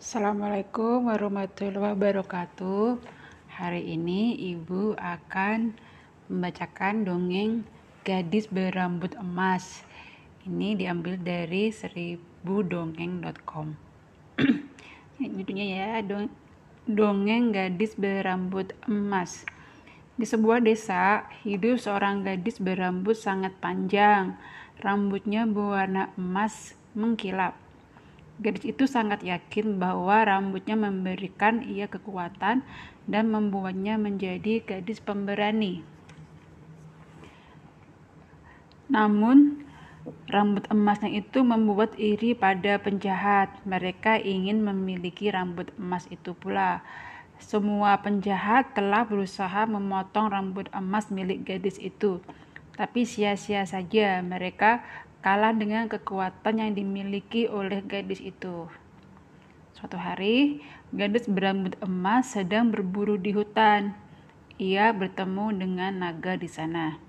Assalamualaikum warahmatullahi wabarakatuh. Hari ini ibu akan membacakan dongeng Gadis Berambut Emas. Ini diambil dari seribudongeng.com. Judulnya ya, dong dongeng Gadis Berambut Emas. Di sebuah desa, hidup seorang gadis berambut sangat panjang. Rambutnya berwarna emas mengkilap Gadis itu sangat yakin bahwa rambutnya memberikan ia kekuatan dan membuatnya menjadi gadis pemberani. Namun, rambut emasnya itu membuat iri pada penjahat. Mereka ingin memiliki rambut emas itu pula. Semua penjahat telah berusaha memotong rambut emas milik gadis itu, tapi sia-sia saja. Mereka kalah dengan kekuatan yang dimiliki oleh gadis itu. Suatu hari, gadis berambut emas sedang berburu di hutan. Ia bertemu dengan naga di sana.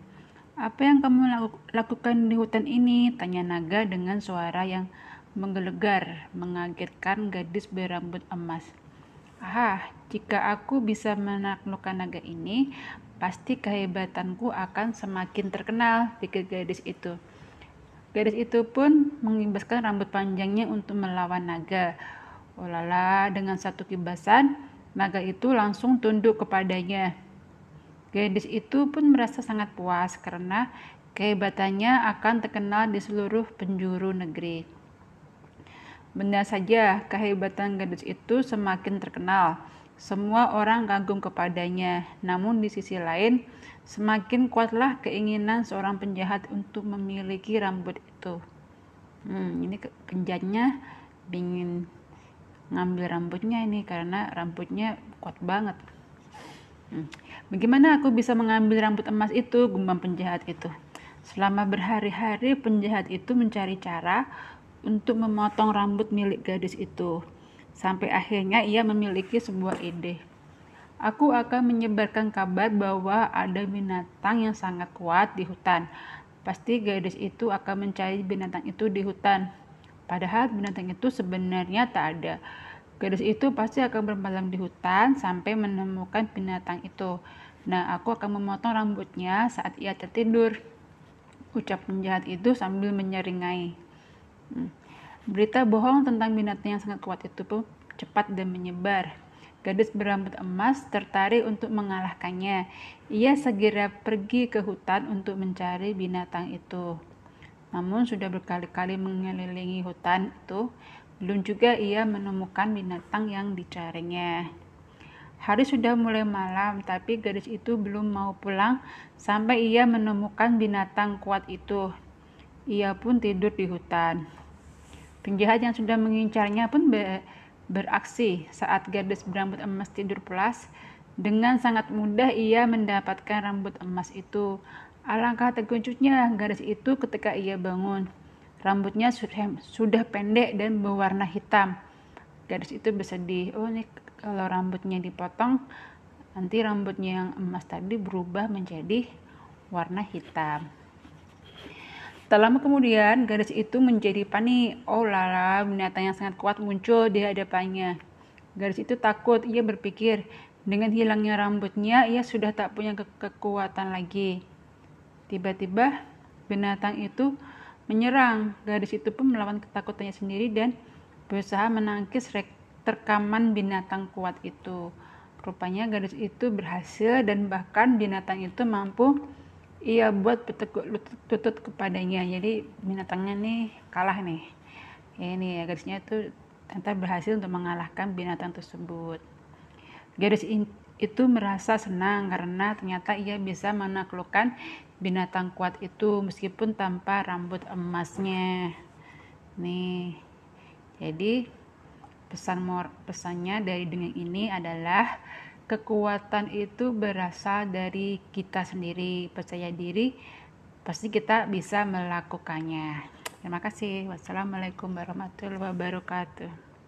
"Apa yang kamu lakukan di hutan ini?" tanya naga dengan suara yang menggelegar, mengagetkan gadis berambut emas. "Ah, jika aku bisa menaklukkan naga ini, pasti kehebatanku akan semakin terkenal," pikir gadis itu. Gadis itu pun mengibaskan rambut panjangnya untuk melawan naga. Olala, dengan satu kibasan, naga itu langsung tunduk kepadanya. Gadis itu pun merasa sangat puas karena kehebatannya akan terkenal di seluruh penjuru negeri. Benar saja, kehebatan gadis itu semakin terkenal. Semua orang kagum kepadanya. Namun di sisi lain, semakin kuatlah keinginan seorang penjahat untuk memiliki rambut itu. Hmm, ini penjahatnya ingin ngambil rambutnya ini karena rambutnya kuat banget. Hmm. Bagaimana aku bisa mengambil rambut emas itu? Gumam penjahat itu. Selama berhari-hari penjahat itu mencari cara untuk memotong rambut milik gadis itu. Sampai akhirnya ia memiliki sebuah ide. Aku akan menyebarkan kabar bahwa ada binatang yang sangat kuat di hutan. Pasti gadis itu akan mencari binatang itu di hutan. Padahal binatang itu sebenarnya tak ada. Gadis itu pasti akan bermalam di hutan sampai menemukan binatang itu. Nah, aku akan memotong rambutnya saat ia tertidur. Ucap penjahat itu sambil menyeringai. Hmm. Berita bohong tentang binatang yang sangat kuat itu pun cepat dan menyebar. Gadis berambut emas tertarik untuk mengalahkannya. Ia segera pergi ke hutan untuk mencari binatang itu. Namun sudah berkali-kali mengelilingi hutan itu, belum juga ia menemukan binatang yang dicarinya. Hari sudah mulai malam, tapi gadis itu belum mau pulang sampai ia menemukan binatang kuat itu. Ia pun tidur di hutan. Penjahat yang sudah mengincarnya pun beraksi saat gadis berambut emas tidur pulas. Dengan sangat mudah ia mendapatkan rambut emas itu. Alangkah terkejutnya gadis itu ketika ia bangun. Rambutnya sudah, sudah pendek dan berwarna hitam. Gadis itu bersedih. Oh ini kalau rambutnya dipotong, nanti rambutnya yang emas tadi berubah menjadi warna hitam. Tak lama kemudian, gadis itu menjadi panik. Oh lala, binatang yang sangat kuat muncul di hadapannya. Gadis itu takut, ia berpikir, dengan hilangnya rambutnya, ia sudah tak punya ke kekuatan lagi. Tiba-tiba, binatang itu menyerang. Gadis itu pun melawan ketakutannya sendiri dan berusaha menangkis rekaman binatang kuat itu. Rupanya gadis itu berhasil dan bahkan binatang itu mampu ia buat petekuk lutut kepadanya. Jadi binatangnya nih kalah nih. Ini ya gadisnya itu ternyata berhasil untuk mengalahkan binatang tersebut. Gadis itu merasa senang karena ternyata ia bisa menaklukkan binatang kuat itu meskipun tanpa rambut emasnya. Nih jadi pesan mor pesannya dari dengan ini adalah kekuatan itu berasal dari kita sendiri percaya diri pasti kita bisa melakukannya. Terima kasih. Wassalamualaikum warahmatullahi wabarakatuh